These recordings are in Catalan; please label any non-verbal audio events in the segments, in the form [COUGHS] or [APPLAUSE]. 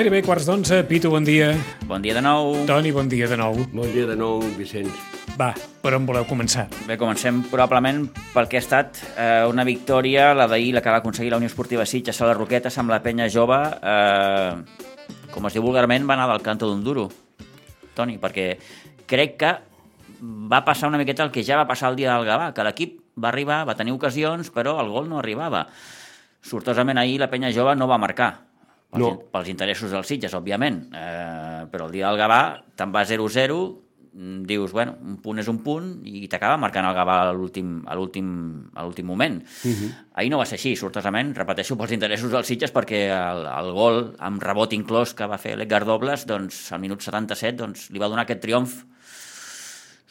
Gairebé quarts d'onze, Pitu, bon dia. Bon dia de nou. Toni, bon dia de nou. Bon dia de nou, Vicenç. Va, per on voleu començar? Bé, comencem probablement pel que ha estat eh, una victòria, la d'ahir, la que va aconseguir la Unió Esportiva Sitges a les Roquetes amb la penya jove, eh, com es diu vulgarment, va anar del canto d'un duro, Toni, perquè crec que va passar una miqueta el que ja va passar el dia del Gavà, que l'equip va arribar, va tenir ocasions, però el gol no arribava. Sortosament ahir la penya jove no va marcar, pels, No. pels interessos dels Sitges, òbviament, eh, però el dia del Gavà te'n va 0-0, mm, dius, bueno, un punt és un punt i t'acaba marcant el Gavà a l'últim a moment. Uh -huh. Ahir no va ser així, sortosament, repeteixo, pels interessos dels Sitges, perquè el, el gol amb rebot inclòs que va fer l'Edgar Dobles, doncs, al minut 77, doncs, li va donar aquest triomf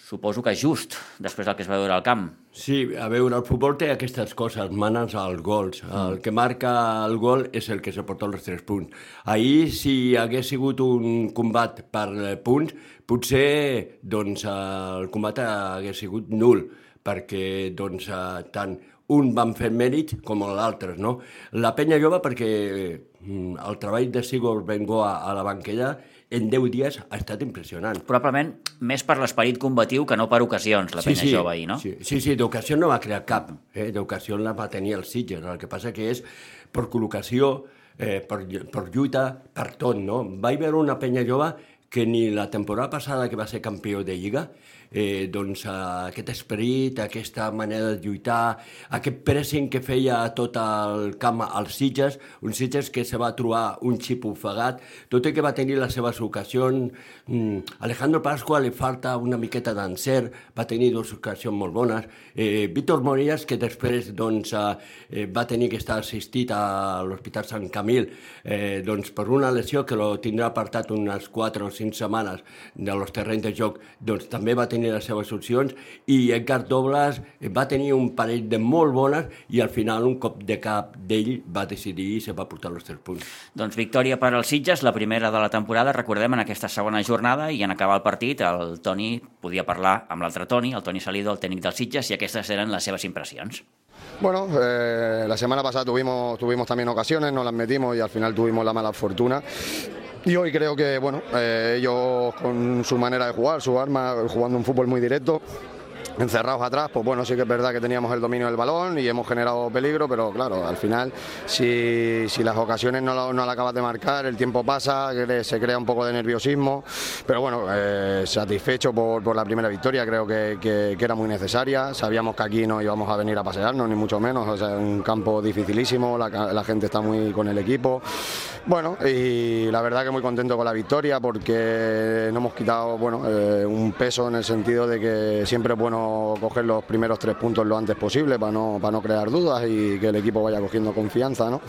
suposo que just, després del que es va veure al camp. Sí, a veure, el futbol té aquestes coses, manes als gols. El que marca el gol és el que se porta els tres punts. Ahir, si hagués sigut un combat per punts, potser doncs, el combat hagués sigut nul, perquè doncs, tant un van fer mèrit com l'altre, no? La penya jove perquè mm, el treball de Sigurd Bengoa a la banquella en 10 dies ha estat impressionant. Probablement més per l'esperit combatiu que no per ocasions, la penya jove ahir, no? Sí, sí, sí d'ocasió no va crear cap. Eh? D'ocasió la va tenir el Sitges. El que passa que és per col·locació, eh, per, per lluita, per tot, no? Vaig veure una penya jove que ni la temporada passada que va ser campió de Lliga, eh, doncs eh, aquest esperit, aquesta manera de lluitar, aquest pressing que feia tot el camp als Sitges, un Sitges que se va trobar un xip ofegat, tot i que va tenir les seves ocasions, mm, Alejandro Pasqua li falta una miqueta d'encert, va tenir dues ocasions molt bones, eh, Víctor Morillas, que després doncs, eh, va tenir que estar assistit a l'Hospital Sant Camil eh, doncs, per una lesió que lo tindrà apartat unes 4 o 5 setmanes de los terrenys de joc, doncs també va tenir les seves opcions i Edgar Dobles eh, va tenir un parell de molt bones i al final un cop de cap d'ell va decidir i se va portar els 3 punts. Doncs victòria per als Sitges, la primera de la temporada, recordem, en aquesta segona jornada, i en acabar el partit el Toni podia parlar amb l'altre Toni, el Toni Salido, el tècnic dels Sitges, i aquestes eren les seves impressions. Bueno, eh, la semana pasada tuvimos, tuvimos también ocasiones, no las metimos y al final tuvimos la mala fortuna. Y hoy creo que, bueno, eh, ellos con su manera de jugar, su arma, jugando un fútbol muy directo, encerrados atrás, pues bueno, sí que es verdad que teníamos el dominio del balón y hemos generado peligro, pero claro, al final, si, si las ocasiones no, lo- no acabas de marcar, el tiempo pasa, se crea un poco de nerviosismo, pero bueno, eh, satisfecho por, por la primera victoria, creo que, que- era muy necesaria, sabíamos que aquí no íbamos a venir a pasearnos, ni mucho menos, o sea, un campo dificilísimo, la, la gente está muy con el equipo. Bueno, y la verdad que muy contento con la victoria porque no hemos quitado bueno, eh, un peso en el sentido de que siempre es bueno coger los primeros tres puntos lo antes posible para no, para no crear dudas y que el equipo vaya cogiendo confianza. ¿no?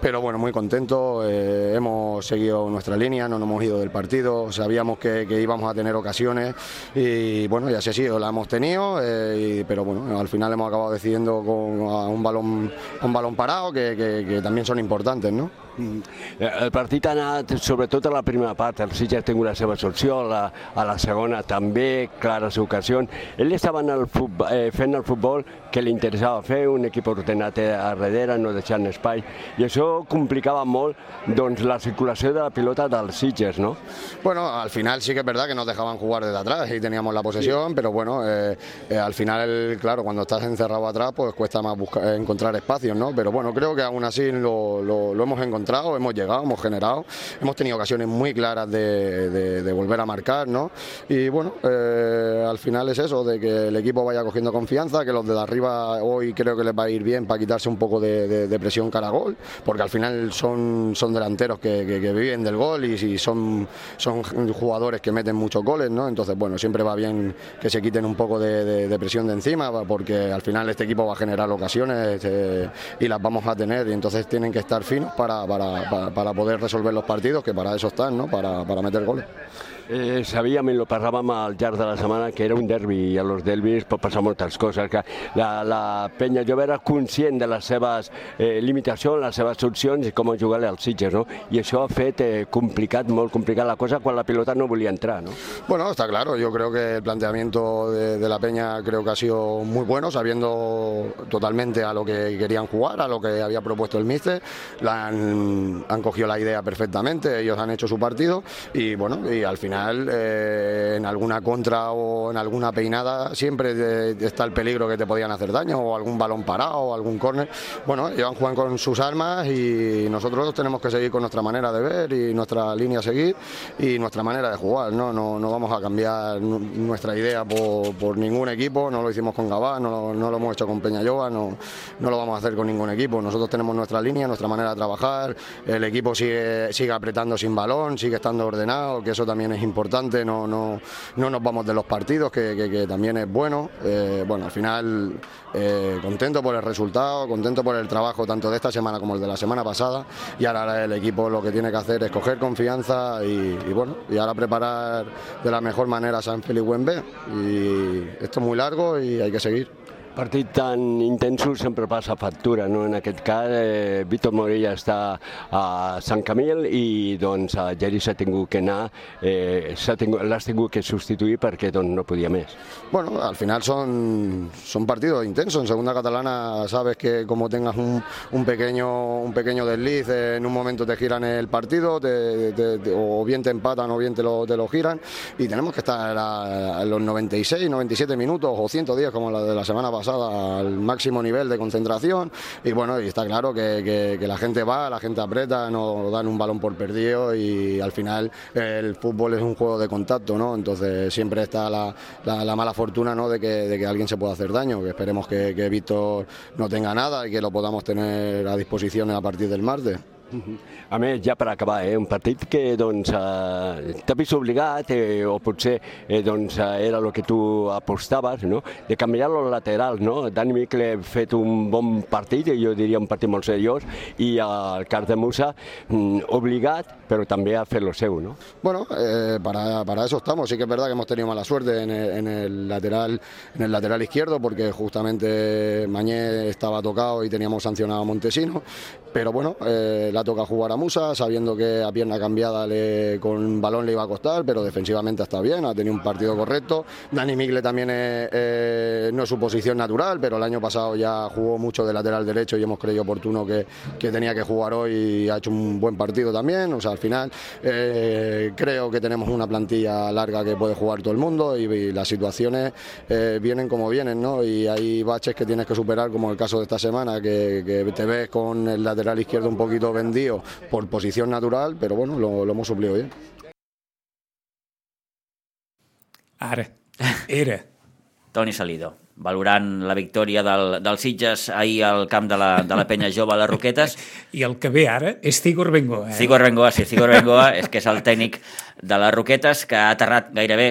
Pero bueno, muy contento, eh, hemos seguido nuestra línea, no nos hemos ido del partido, sabíamos que, íbamos a tener ocasiones y bueno, ya se ha sido, la hemos tenido, eh, y- pero bueno, al final hemos acabado decidiendo con un balón, un balón parado que- que también son importantes. ¿no? Mm. Eh, El partit ha anat sobretot a la primera part, el Sitges ha tingut la seva solució, a la, a la segona també, clares ocasions. Ell estava en el futbol, eh, fent el futbol que li interessava fer, un equip ordenat a darrere, no deixant espai, i això complicava molt doncs, la circulació de la pilota dels Sitges, no? Bueno, al final sí que es verdad que nos dejaban jugar desde atrás y teníamos la posesión, pero bueno, eh, eh, al final, claro, cuando estás encerrado atrás, pues cuesta más buscar, encontrar espacios, ¿no? Pero bueno, creo que aún así lo, lo- lo hemos encontrado, hemos llegado, hemos generado, hemos tenido ocasiones muy claras de, volver a marcar, ¿no? Y bueno, eh, al final es eso, de que el equipo vaya cogiendo confianza, que los de arriba hoy creo que les va a ir bien para quitarse un poco de, presión cara a gol, porque al final son, son delanteros que, viven del gol y si son, son jugadores que meten muchos goles, ¿no? Entonces, bueno, siempre va bien que se quiten un poco de, presión de encima, porque al final este equipo va a generar ocasiones eh, y las vamos a tener y entonces tienen que estar finos para- para- para poder resolver los partidos, que para eso están, ¿no? Para, para meter goles. Eh, sabíem, i lo parlàvem al llarg de la setmana, que era un derbi i a los derbis pot passar moltes coses. Que la, la penya jove era conscient de les seves eh, limitacions, les seves opcions i com jugar-li als Sitges, no? I això ha fet eh, complicat, molt complicat la cosa quan la pilota no volia entrar, ¿no? Bueno, está claro. Yo creo que el planteamiento de, de la Peña creo que ha sido muy bueno, sabiendo totalmente a lo que querían jugar, a lo que había propuesto el míster. La han, han cogido la idea perfectamente, ellos han hecho su partido y bueno, y al final eh, en alguna contra o en alguna peinada siempre está el peligro que te podían hacer daño o algún balón parado o algún córner. Bueno, ellos juegan con sus armas y nosotros tenemos que seguir con nuestra manera de ver y nuestra línea a seguir y nuestra manera de jugar. No, no, no vamos a cambiar nu- nuestra idea por, por ningún equipo, no lo hicimos con Gabá, no, no lo hemos hecho con Peñalloba, no, no lo vamos a hacer con ningún equipo. Nosotros tenemos nuestra línea, nuestra manera de trabajar, el equipo sigue, sigue apretando sin balón, sigue estando ordenado, que eso también es importante, no, no, no nos vamos de los partidos, que, también es bueno. Eh, bueno, al final eh, contento por el resultado, contento por el trabajo tanto de esta semana como el de la semana pasada y ahora el equipo lo que tiene que hacer es coger confianza y, y bueno, y ahora preparar de la mejor manera San Felipe Wembe y esto es muy largo y hay que seguir. Partit tan intensos sempre passa factura, no? En aquest cas, eh, Víctor Morella està a Sant Camil i doncs a Geri s'ha tingut que anar, eh, l'has tingut que substituir perquè doncs, no podia més. Bueno, al final son, son partidos intensos. En segunda catalana sabes que como tengas un, un pequeño un pequeño desliz, en un momento te giran el partido, te- te- te- o bien te empatan o bien te lo, te lo giran. Y tenemos que estar a, a los 96, 97 minutos o 110 como la de la semana pasada al máximo nivel de concentración. Y bueno, y está claro que, la gente va, la gente aprieta, no dan un balón por perdido y al final el fútbol es un juego de contacto, ¿no? Entonces siempre está la, la- la mala fortuna ¿no? de, que, de que alguien se pueda hacer daño, que esperemos que, que Víctor no tenga nada y que lo podamos tener a disposición a partir del martes. A més, ja per acabar, eh, un partit que doncs, eh, t'ha vist obligat, eh, o potser eh, doncs, eh, era el que tu apostaves, no? de canviar los laterals. No? Dani Micle ha fet un bon partit, jo diria un partit molt seriós, i el Car de Musa mm, obligat, però també ha fet lo seu. No? Bueno, eh, para, para eso estamos. Sí que es verdad que hemos tenido mala suerte en el, en el lateral en el lateral izquierdo porque justamente Mañé estaba tocado y teníamos sancionado a Montesino. Pero bueno, eh, la toca jugar a Musa, sabiendo que a pierna cambiada le, con balón le iba a costar, pero defensivamente está bien, ha tenido un partido correcto. Dani Migle también es, eh, no es su posición natural, pero el año pasado ya jugó mucho de lateral derecho y hemos creído oportuno que, que tenía que jugar hoy y ha hecho un buen partido también. O sea, al final eh, creo que tenemos una plantilla larga que puede jugar todo el mundo y, las situaciones eh, vienen como vienen, ¿no? Y hay baches que tienes que superar, como el caso de esta semana, que, que te ves con el lateral izquierdo un poquito vendido por posición natural, pero bueno, lo, lo hemos suplido bien. Ara. [LAUGHS] Era. Toni Salido, valorant la victòria del, del Sitges ahir al camp de la, de la penya jove a les Roquetes. [LAUGHS] I el que ve ara és Tigor Bengoa. Eh? Cigor Bengoa, sí, Cigor Bengoa, és que és el tècnic de les Roquetes, que ha aterrat gairebé,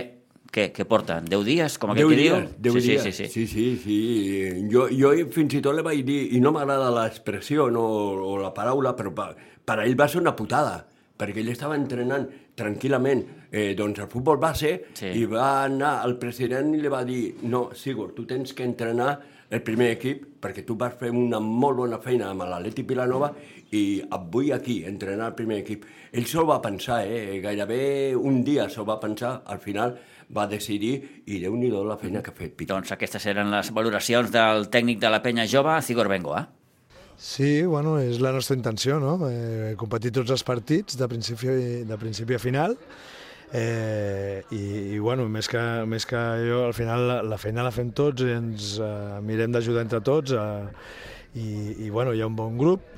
què, què porta? 10 dies, com Deu que diu? dies, deu sí, dies. sí, sí, sí. sí, sí, sí. Jo, jo fins i tot li vaig dir, i no m'agrada l'expressió no, o la paraula, però per, per ell va ser una putada, perquè ell estava entrenant tranquil·lament eh, doncs el futbol base Sí. i va anar al president i li va dir no, Sigur, tu tens que entrenar el primer equip perquè tu vas fer una molt bona feina amb l'Atleti Vilanova i et vull aquí, entrenar el primer equip. Ell s'ho va pensar, eh? gairebé un dia s'ho va pensar, al final va decidir i déu nhi la feina que ha fet. Doncs aquestes eren les valoracions del tècnic de la penya jove, Cigor Bengoa. Sí, bueno, és la nostra intenció, no? Eh, competir tots els partits de principi, de principi a final. Eh, i, i bueno, més que, més que jo, al final la, la feina la fem tots i ens eh, mirem d'ajudar entre tots eh, i, i bueno, hi ha un bon grup.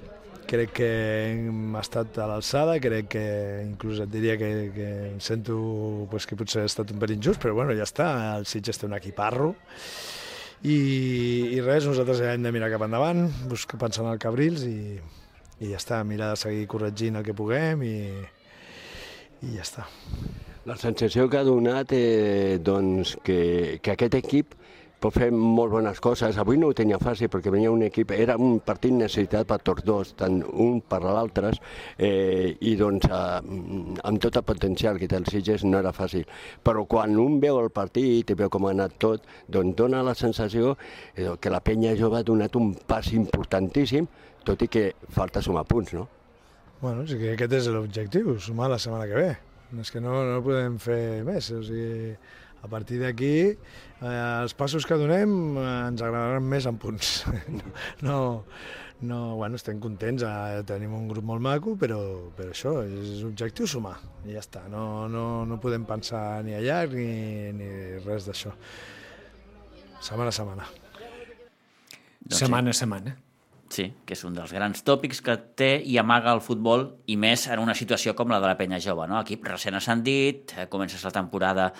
Crec que hem estat a l'alçada, crec que inclús et diria que, que em sento pues, que potser he estat un pelín just, però bueno, ja està, el Sitges té un equiparro i, i res, nosaltres hem de mirar cap endavant, buscar, pensar en el Cabrils i, i ja està, mirar de seguir corregint el que puguem i, i ja està. La sensació que ha donat eh, doncs, que, que aquest equip pot fer molt bones coses. Avui no ho tenia fàcil perquè venia un equip, era un partit necessitat per tots dos, tant un per l'altre, eh, i doncs eh, amb tot el potencial que té el Sitges no era fàcil. Però quan un veu el partit i veu com ha anat tot, doncs dona la sensació eh, que la penya jove ha donat un pas importantíssim, tot i que falta sumar punts, no? Bueno, sí que aquest és l'objectiu, sumar la setmana que ve. És que no, no podem fer més. O sigui, a partir d'aquí, eh, els passos que donem eh, ens agradaran més en punts. [LAUGHS] no, no, bueno, estem contents, eh, tenim un grup molt maco, però, però això, és objectiu sumar, i ja està. No, no, no podem pensar ni a llarg ni, ni res d'això. Setmana a setmana. Doncs setmana a setmana. Sí, que és un dels grans tòpics que té i amaga el futbol, i més en una situació com la de la penya jove. No? Equip recent ascendit, eh, comences la temporada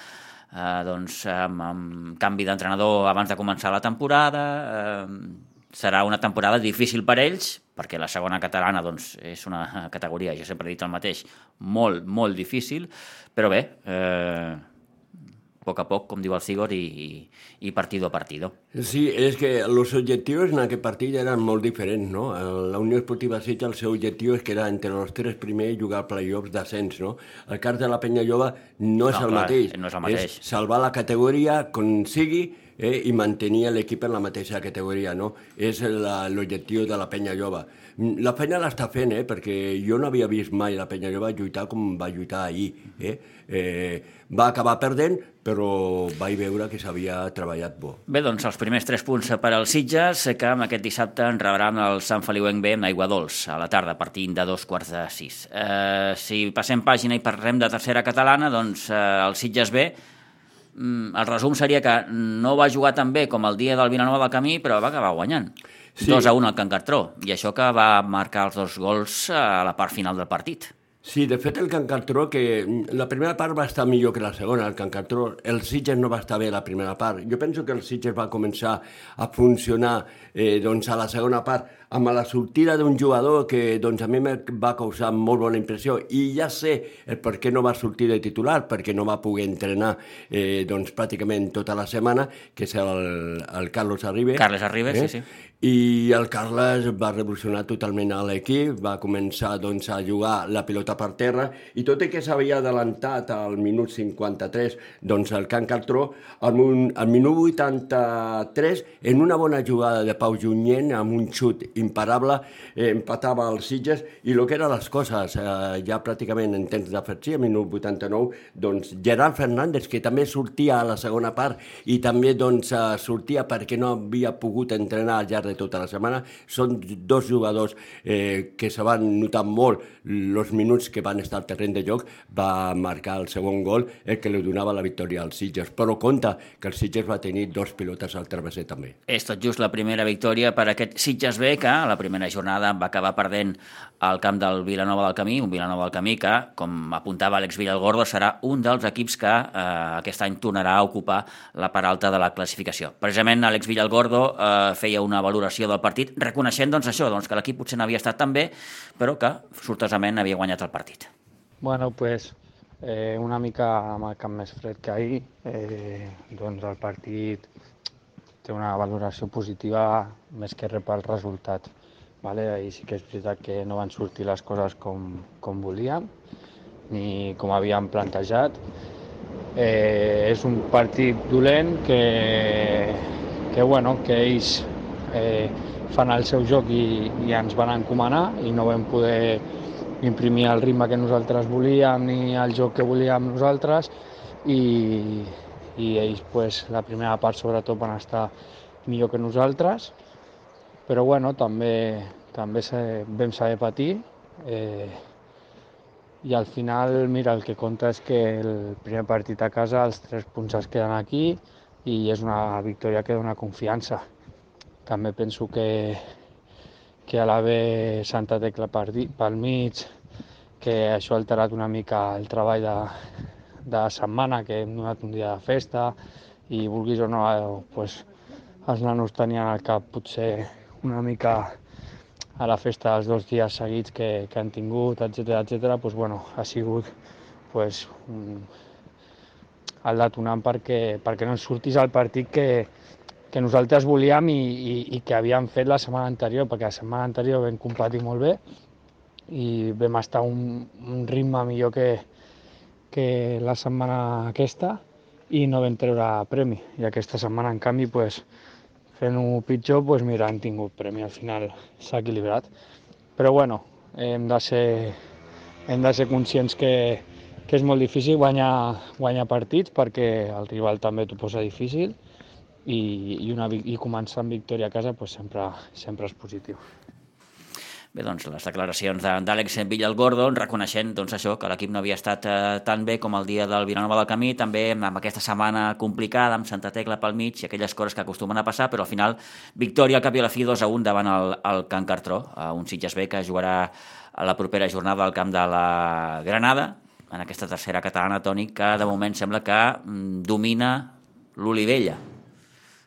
eh, doncs, amb, amb canvi d'entrenador abans de començar la temporada, eh, serà una temporada difícil per ells, perquè la segona catalana doncs, és una categoria, jo sempre he dit el mateix, molt, molt difícil, però bé, eh, poc a poc, com diu el Sigor, i, i, i partido a partido. Sí, és que els objectius en aquest partit eren molt diferents, no? La Unió Esportiva Sitges, el seu objectiu és que era entre els tres primers jugar playoffs d'ascens, no? El cas de la Penya Llova no és no, el clar, mateix. No és el mateix. És salvar la categoria com sigui eh, i mantenir l'equip en la mateixa categoria, no? És l'objectiu de la Penya Llova. La feina l'està fent, eh, perquè jo no havia vist mai la Penya Llova lluitar com va lluitar ahir. Eh? Eh, va acabar perdent, però vaig veure que s'havia treballat bo. Bé, doncs els primers tres punts per als Sitges, que amb aquest dissabte en rebran el Sant Feliuenc B amb Aigua Dols, a la tarda, partint de dos quarts de sis. Eh, si passem pàgina i parlem de tercera catalana, doncs eh, el Sitges B mm, el resum seria que no va jugar tan bé com el dia del Vilanova del Camí, però va acabar guanyant. Sí. 2 a 1 al Can Cartró, i això que va marcar els dos gols a la part final del partit. Sí, de fet el Can Cartró, que la primera part va estar millor que la segona, el Can Cartró, el Sitges no va estar bé la primera part. Jo penso que el Sitges va començar a funcionar eh, doncs a la segona part amb la sortida d'un jugador que doncs, a mi me va causar molt bona impressió i ja sé el per què no va sortir de titular, perquè no va poder entrenar eh, doncs, pràcticament tota la setmana, que és el, el Carlos Arribes. Carles Arribes, eh? sí, sí i el Carles va revolucionar totalment a l'equip, va començar doncs, a jugar la pilota per terra i tot i que s'havia adelantat al minut 53 doncs, el Can Cartró, al, al minut 83, en una bona jugada de Pau Junyent, amb un xut imparable, eh, empatava els Sitges i el que eren les coses, eh, ja pràcticament en temps d'afecció, a minut 89, doncs Gerard Fernández, que també sortia a la segona part i també doncs, eh, sortia perquè no havia pogut entrenar al llarg de tota la setmana. Són dos jugadors eh, que se van notar molt els minuts que van estar al terreny de joc. Va marcar el segon gol, el que li donava la victòria als Sitges. Però compte que el Sitges va tenir dos pilotes al travesser també. És tot just la primera victòria per aquest Sitges B, que a la primera jornada va acabar perdent al camp del Vilanova del Camí, un Vilanova del Camí que, com apuntava Àlex Villalgordo, serà un dels equips que eh, aquest any tornarà a ocupar la part alta de la classificació. Precisament Àlex Villalgordo eh, feia una valoració del partit, reconeixent doncs, això, doncs, que l'equip potser no havia estat tan bé, però que sortosament havia guanyat el partit. Bueno, pues, eh, una mica amb el camp més fred que ahir, eh, doncs el partit té una valoració positiva més que res pel resultat. Vale? Ahir sí que és veritat que no van sortir les coses com, com volíem, ni com havíem plantejat. Eh, és un partit dolent que, que, bueno, que ells eh, fan el seu joc i, i ens van encomanar i no vam poder imprimir el ritme que nosaltres volíem ni el joc que volíem nosaltres i, i ells pues, la primera part sobretot van estar millor que nosaltres però bueno, també, també vam saber patir eh, i al final, mira, el que compta és que el primer partit a casa, els tres punts es queden aquí i és una victòria que dona confiança. També penso que, que a l'haver Santa Tecla per, pel mig, que això ha alterat una mica el treball de, de setmana, que hem donat un dia de festa, i vulguis o no, pues, els nanos tenien al cap potser una mica a la festa dels dos dies seguits que, que han tingut, etc etc. pues, bueno, ha sigut pues, un, el detonant perquè, perquè no sortís el partit que, que nosaltres volíem i, i, i que havíem fet la setmana anterior, perquè la setmana anterior vam competir molt bé i vam estar un, un ritme millor que, que la setmana aquesta i no vam treure premi. I aquesta setmana, en canvi, pues, fent-ho pitjor, pues, mira, han tingut premi. Al final s'ha equilibrat. Però bueno, hem de ser, hem de ser conscients que, que és molt difícil guanyar, guanyar partits perquè el rival també t'ho posa difícil i, i, una, i començar amb victòria a casa pues, sempre, sempre és positiu. Bé, doncs, les declaracions d'Àlex Villalgordo reconeixent doncs, això que l'equip no havia estat eh, tan bé com el dia del Vilanova del Camí, també amb aquesta setmana complicada, amb Santa Tecla pel mig i aquelles coses que acostumen a passar, però al final victòria al cap i a la fi 2 a 1 davant el, el Can Cartró, un Sitges B que jugarà a la propera jornada al camp de la Granada, en aquesta tercera catalana, Toni, que de moment sembla que mm, domina l'Olivella,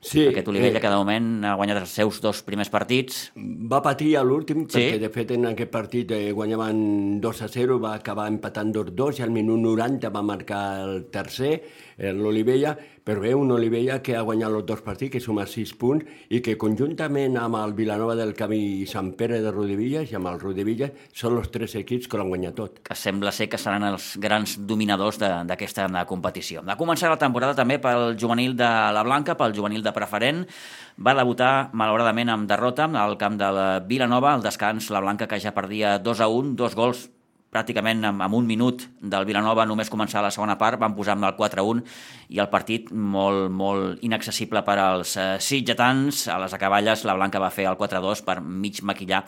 Sí, Aquest Olivella, eh, que de moment ha guanyat els seus dos primers partits. Va patir a l'últim, sí. perquè de fet en aquest partit eh, guanyaven 2 a 0, va acabar empatant 2-2 i al minut 90 va marcar el tercer, l'Olivella, però bé, un Olivella que ha guanyat els dos partits, que suma 6 punts, i que conjuntament amb el Vilanova del Camí i Sant Pere de Rodevillas i amb el Rodevillas són els tres equips que l'han guanyat tot. Que sembla ser que seran els grans dominadors d'aquesta competició. Va començar la temporada també pel juvenil de la Blanca, pel juvenil de preferent, va debutar, malauradament, amb derrota al camp de la Vilanova, al descans la Blanca que ja perdia 2 a 1, dos gols pràcticament en, en un minut del Vilanova només començar la segona part, van posar amb el 4-1 i el partit molt, molt inaccessible per als eh, sitgetans. A les acaballes la Blanca va fer el 4-2 per mig maquillar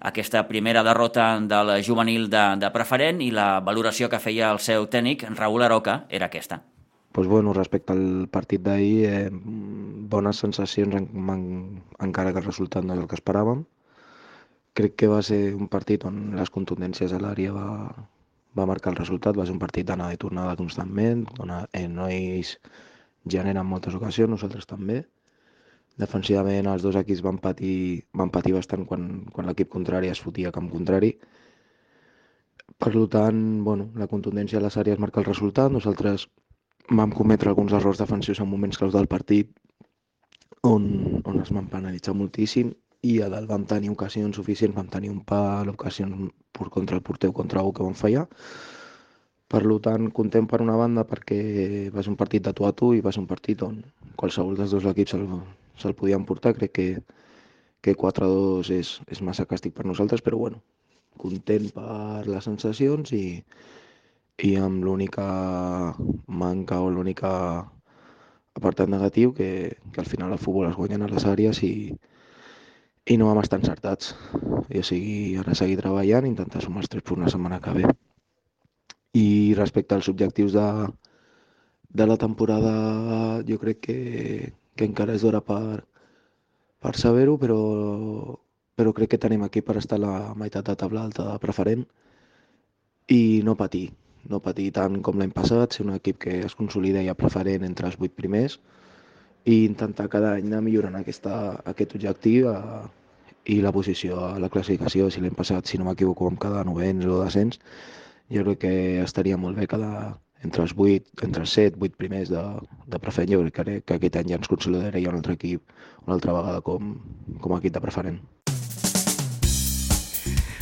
aquesta primera derrota del juvenil de, de preferent i la valoració que feia el seu tècnic, Raül Aroca, era aquesta. Pues bueno, respecte al partit d'ahir, eh, bones sensacions en, en, encara que el resultat no és el que esperàvem crec que va ser un partit on les contundències a l'àrea va, va marcar el resultat, va ser un partit d'anada i tornada constantment, on eh, ells generen moltes ocasions, nosaltres també. Defensivament els dos equips van patir, van patir bastant quan, quan l'equip contrari es fotia camp contrari. Per tant, bueno, la contundència a les àrees marca el resultat. Nosaltres vam cometre alguns errors defensius en moments claus del partit on, on es van penalitzar moltíssim i a dalt vam tenir ocasions suficients, vam tenir un pal, ocasions per contra el porteu contra algú que vam fallar. Per tant, content per una banda perquè va ser un partit de tu a tu i va ser un partit on qualsevol dels dos equips se'l se podien portar. Crec que, que 4-2 és, és massa càstig per nosaltres, però bueno, content per les sensacions i, i amb l'única manca o l'única apartat negatiu que, que al final el futbol es guanyen a les àrees i, i no vam estar encertats. I o sigui, ara seguir treballant intentar sumar els tres punts la setmana que ve. I respecte als objectius de, de la temporada, jo crec que, que encara és d'hora per, per saber-ho, però, però crec que tenim aquí per estar a la meitat de taula alta de preferent i no patir, no patir tant com l'any passat, ser un equip que es consolida ja preferent entre els vuit primers i intentar cada any anar millorant aquesta, aquest objectiu a, i la posició a la classificació, si l'hem passat, si no m'equivoco, amb cada novens o descens, jo crec que estaria molt bé cada, entre els 8, entre els 7, 8 primers de, de preferent, jo crec que aquest any ja ens consolidaria un altre equip una altra vegada com, com a equip de preferent.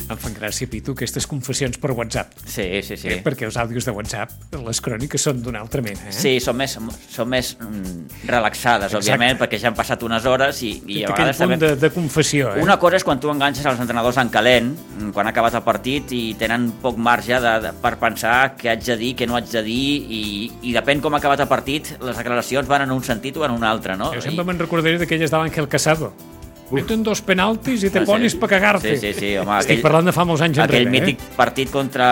Em fan gràcia, Pitu, aquestes confessions per WhatsApp. Sí, sí, sí. Eh? Perquè els àudios de WhatsApp, les cròniques són d'una altra mena. Eh? Sí, són més, són més mm, relaxades, Exacte. òbviament, perquè ja han passat unes hores i, i a vegades també... de, de confessió. Eh? Una cosa és quan tu enganxes els entrenadors en calent, mm, quan ha acabat el partit i tenen poc marge de, de, per pensar què haig de dir, què no haig de dir, i, i depèn com ha acabat el partit, les declaracions van en un sentit o en un altre, no? Jo sempre I... me'n recordaré d'aquelles d'Àngel Casado Meten dos penaltis i te sí. pones per cagar-te. Sí, sí, sí, home. Estic aquell, parlant de fa molts anys enrere. Aquell mític eh? partit contra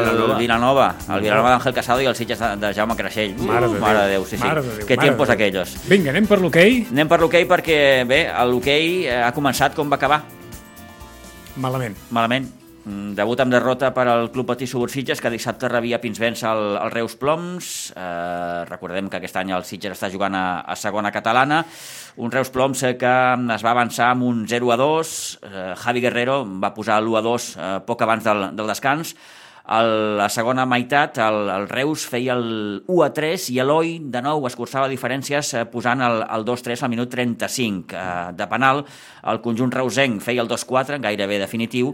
Vilanova. el Vilanova, el Vilanova d'Àngel Casado i el Sitges de, Jaume Creixell. Mare de, mare de Déu, sí, sí. Mare de Déu, que tiempos aquellos. Vinga, anem per l'hoquei? Anem per l'hoquei perquè, bé, l'hoquei eh, ha començat com va acabar. Malament. Malament. Mm, debut amb derrota per al Club Patí Subursitges, que dissabte rebia Pinsbens al, al Reus Ploms. Eh, recordem que aquest any el Sitges està jugant a, a segona catalana. Un Reus Ploms que es va avançar amb un 0 a 2. Eh, Javi Guerrero va posar l'1 a 2 eh, poc abans del, del descans. A la segona meitat, el, el Reus feia el 1 a 3 i l'Oi, de nou, escurçava diferències eh, posant el, el 2-3 al minut 35. Eh, de penal, el conjunt reusenc feia el 2-4, gairebé definitiu,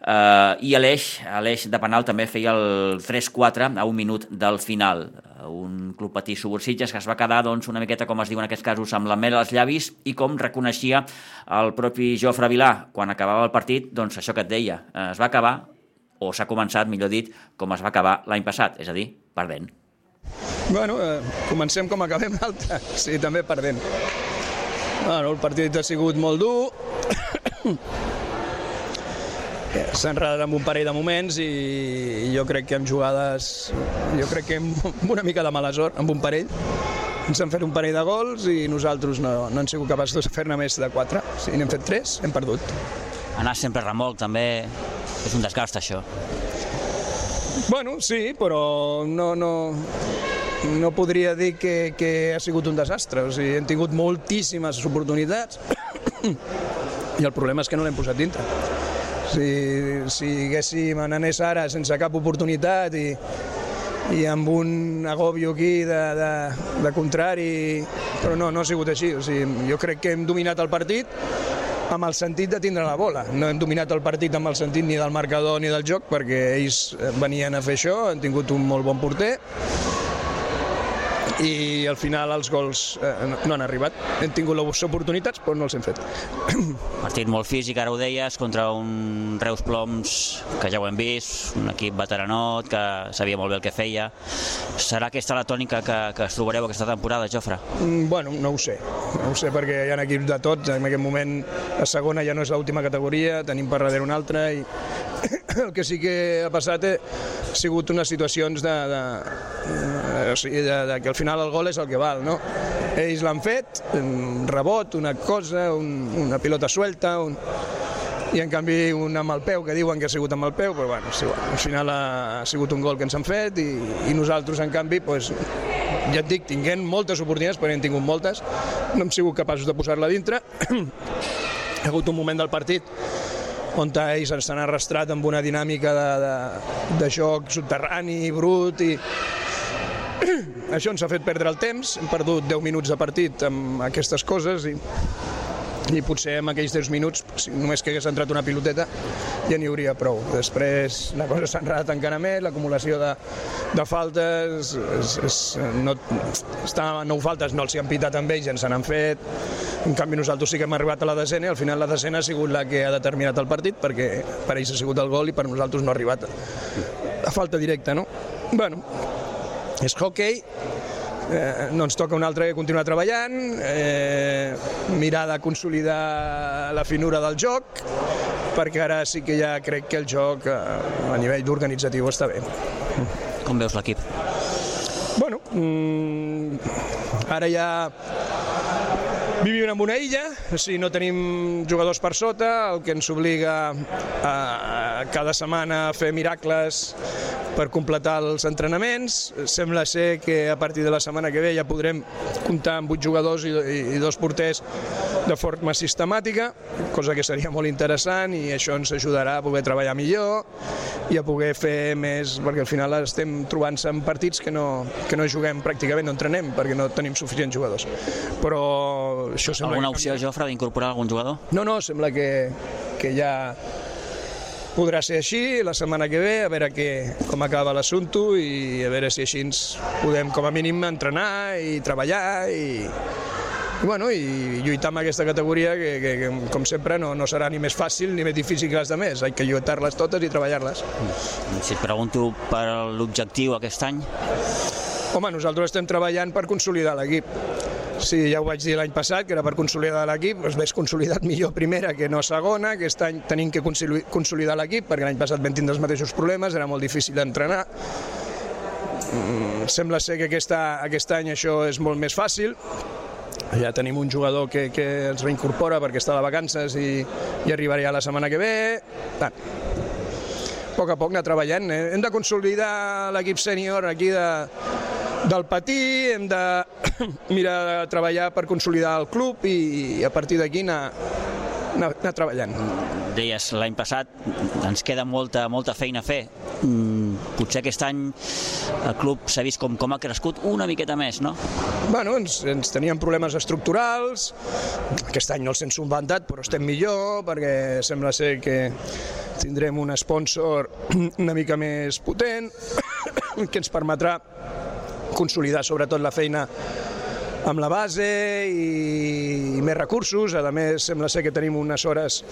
eh, i l'Eix, l'Eix de penal també feia el 3-4 a un minut del final. Un club petit Subursitges que es va quedar doncs, una miqueta, com es diu en aquests casos, amb la mel als llavis i com reconeixia el propi Jofre Vilà quan acabava el partit, doncs això que et deia, eh, es va acabar o s'ha començat, millor dit, com es va acabar l'any passat, és a dir, perdent. Bueno, eh, comencem com acabem l'altre, sí, també perdent. Bueno, el partit ha sigut molt dur, s'ha enredat amb un parell de moments i jo crec que amb jugades, jo crec que amb [LAUGHS] una mica de mala sort, amb un parell, ens han fet un parell de gols i nosaltres no, no hem sigut capaços de fer-ne més de quatre. Si n'hem fet tres, hem perdut. Anar sempre remolc també és un desgast, això. Bueno, sí, però no, no, no podria dir que, que ha sigut un desastre. O sigui, hem tingut moltíssimes oportunitats [COUGHS] i el problema és que no l'hem posat dintre. Si, si haguéssim anés ara sense cap oportunitat i, i amb un agòbio aquí de, de, de contrari, però no, no ha sigut així. O sigui, jo crec que hem dominat el partit amb el sentit de tindre la bola. No hem dominat el partit amb el sentit ni del marcador ni del joc, perquè ells venien a fer això, han tingut un molt bon porter, i al final els gols eh, no han arribat. Hem tingut les oportunitats, però no els hem fet. [CLEARS THROAT] Partit molt físic, ara ho deies, contra un Reus Ploms que ja ho hem vist, un equip veteranot que sabia molt bé el que feia. Serà aquesta la tònica que, que es trobareu aquesta temporada, Jofre? Mm, bueno, no ho sé. No ho sé perquè hi ha equips de tots. En aquest moment la segona ja no és l'última categoria, tenim per darrere una altra i [LAUGHS] el que sí que ha passat ha sigut unes situacions de, de, de, sigui, de, de que al final el gol és el que val, no? Ells l'han fet, un rebot, una cosa, un, una pilota suelta, un, i en canvi un amb el peu, que diuen que ha sigut amb el peu, però bueno, sí, al final ha sigut un gol que ens han fet i, i nosaltres en canvi, pues, ja et dic, tinguent moltes oportunitats, perquè hem tingut moltes, no hem sigut capaços de posar-la dintre. [CLEARS THROAT] ha hagut un moment del partit on ells ens han arrastrat amb una dinàmica de, de, de joc subterrani, brut i, [CLEARS THROAT] això ens ha fet perdre el temps, hem perdut 10 minuts de partit amb aquestes coses i, i potser en aquells 10 minuts, si només que hagués entrat una piloteta, ja n'hi hauria prou. Després la cosa s'ha enredat encara més, l'acumulació de, de faltes, és, és, no, està, nou faltes no els hi han pitat amb ells, ja ens n'han fet, en canvi nosaltres sí que hem arribat a la desena i al final la desena ha sigut la que ha determinat el partit perquè per ells ha sigut el gol i per nosaltres no ha arribat a falta directa, no? Bueno, és hockey, eh, no ens toca un altre que continuar treballant, eh, mirar de consolidar la finura del joc, perquè ara sí que ja crec que el joc eh, a nivell organitzatiu està bé. Com veus l'equip? Bueno, mm, ara ja vivim en una illa, o sigui, no tenim jugadors per sota, el que ens obliga a, a cada setmana a fer miracles per completar els entrenaments. Sembla ser que a partir de la setmana que ve ja podrem comptar amb vuit jugadors i, i, i dos porters de forma sistemàtica, cosa que seria molt interessant i això ens ajudarà a poder treballar millor i a poder fer més, perquè al final estem trobant-se en partits que no, que no juguem pràcticament, no entrenem, perquè no tenim suficients jugadors. Però això sembla... Alguna opció, Jofre, d'incorporar algun jugador? No, no, sembla que, que ja podrà ser així la setmana que ve, a veure que, com acaba l'assumpte i a veure si així ens podem com a mínim entrenar i treballar i, i, bueno, i lluitar amb aquesta categoria que, que, que com sempre no, no serà ni més fàcil ni més difícil que les de més, hay que lluitar-les totes i treballar-les. Si et pregunto per l'objectiu aquest any? Home, nosaltres estem treballant per consolidar l'equip. Sí, ja ho vaig dir l'any passat, que era per consolidar l'equip, es ves consolidat millor primera que no segona, aquest any tenim que consolidar l'equip, perquè l'any passat vam tindre els mateixos problemes, era molt difícil d'entrenar. Mm, sembla ser que aquesta, aquest any això és molt més fàcil, ja tenim un jugador que, que ens reincorpora perquè està de vacances i, i arribarà la setmana que ve. Tant. A poc a poc anar treballant. Eh? Hem de consolidar l'equip sènior aquí de, del patí, hem de [COUGHS] mirar de treballar per consolidar el club i, a partir d'aquí anar, anar, anar treballant. Deies, l'any passat ens queda molta, molta feina a fer. Mm, potser aquest any el club s'ha vist com, com ha crescut una miqueta més, no? Bueno, ens, ens teníem problemes estructurals, aquest any no els hem subventat, però estem millor, perquè sembla ser que tindrem un sponsor [COUGHS] una mica més potent, [COUGHS] que ens permetrà consolidar sobretot la feina amb la base i, i més recursos. A més, sembla ser que tenim unes hores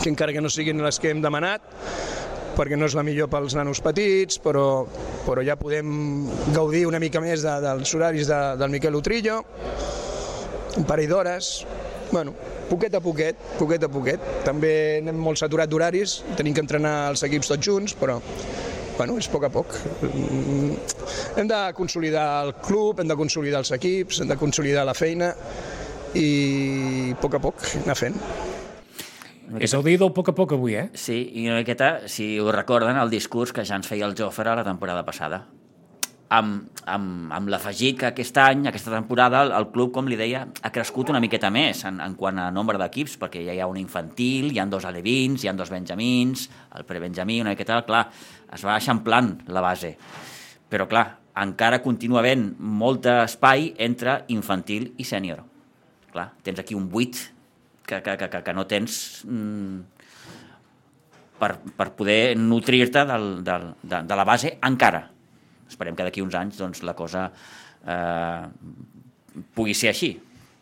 que encara que no siguin les que hem demanat, perquè no és la millor pels nanos petits, però, però ja podem gaudir una mica més de, dels horaris de, del Miquel Utrillo, un parell d'hores, bueno, poquet a poquet, poquet a poquet. També anem molt saturat d'horaris, tenim que entrenar els equips tots junts, però bueno, és a poc a poc. Mm, Hem de consolidar el club, hem de consolidar els equips, hem de consolidar la feina i a poc a poc anar fent. És el dia del poc a poc avui, eh? Sí, i una miqueta, si us recorden, el discurs que ja ens feia el Jofre la temporada passada. Amb, amb, amb l'afegit que aquest any, aquesta temporada, el, el club, com li deia, ha crescut una miqueta més en, en quant a nombre d'equips, perquè ja hi ha un infantil, hi ha dos alevins, hi ha dos benjamins, el prebenjamí, una miqueta, clar, es va eixamplant la base. Però, clar, encara continua havent molt espai entre infantil i sènior. Clar, tens aquí un buit que, que, que, que, no tens mm, per, per poder nutrir-te de, de la base encara. Esperem que d'aquí uns anys doncs, la cosa eh, pugui ser així.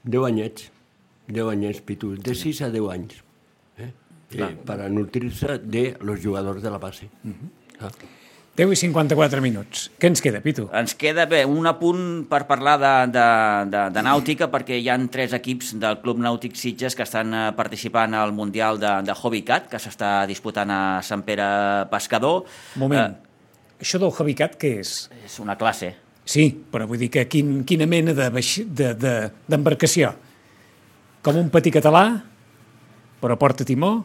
10 anyets, 10 anyets, Pitu, de 6 a 10 anys, eh? eh para nutrir-se de los jugadors de la base. Uh -huh. ah. 10 i 54 minuts. Què ens queda, Pitu? Ens queda bé, un apunt per parlar de, de, de, de nàutica, perquè hi han tres equips del Club Nàutic Sitges que estan eh, participant al Mundial de, de Hobbycat, que s'està disputant a Sant Pere Pescador. Moment, eh, això del Hobbycat què és? És una classe. Sí, però vull dir que quin, quina mena d'embarcació? De, de, Com un patí català, però porta timó,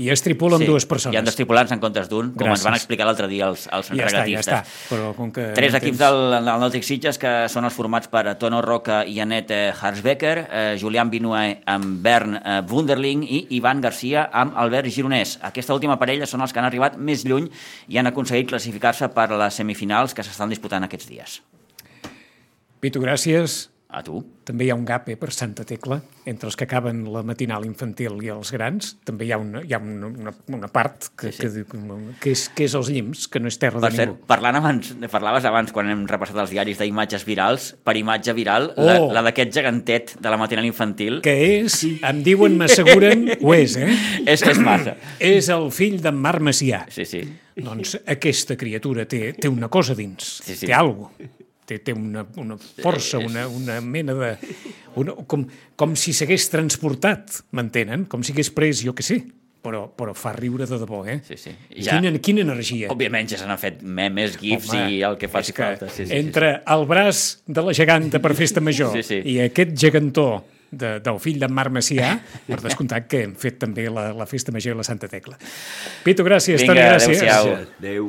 i es tripula amb sí, dues persones. Hi ha dos tripulants en comptes d'un, com ens van explicar l'altre dia els, els ja regatistes. Està, ja està. Però com que Tres no equips tens... del, del Nàutic Sitges que són els formats per Tono Roca i Anet eh, Harsbecker, eh, Julián Binué amb Bern eh, Wunderling i Ivan Garcia amb Albert Gironès. Aquesta última parella són els que han arribat més lluny i han aconseguit classificar-se per les semifinals que s'estan disputant aquests dies. Pitu, gràcies. A tu. També hi ha un gap eh, per Santa Tecla, entre els que acaben la matinal infantil i els grans, també hi ha una, hi ha una, una, una part que, sí, sí. Que, que, és, que és els llims, que no és terra per de cert, ningú. Parlant abans, parlaves abans, quan hem repassat els diaris d'imatges virals, per imatge viral, oh. la, la d'aquest gegantet de la matinal infantil... Que és, em diuen, m'asseguren, [LAUGHS] ho és, eh? és que és massa. És el fill d'en Marc Macià. Sí, sí. Doncs aquesta criatura té, té una cosa dins, sí, sí. té alguna té, té una, una força, una, una mena de... Una, com, com si s'hagués transportat, m'entenen? Com si hagués pres, jo que sé, però, però fa riure de debò, eh? Sí, sí. Ja, quina, quina energia. Òbviament ja se n'han fet memes, gifs Home, i el que faci que falta. Sí, sí, entre sí, sí. el braç de la geganta per festa major sí, sí. i aquest gegantó de, del fill d'en Marc Macià, per descomptat que hem fet també la, la festa major i la Santa Tecla. Pitu, gràcies. Vinga, Toni, gràcies. adéu-siau. Adéu.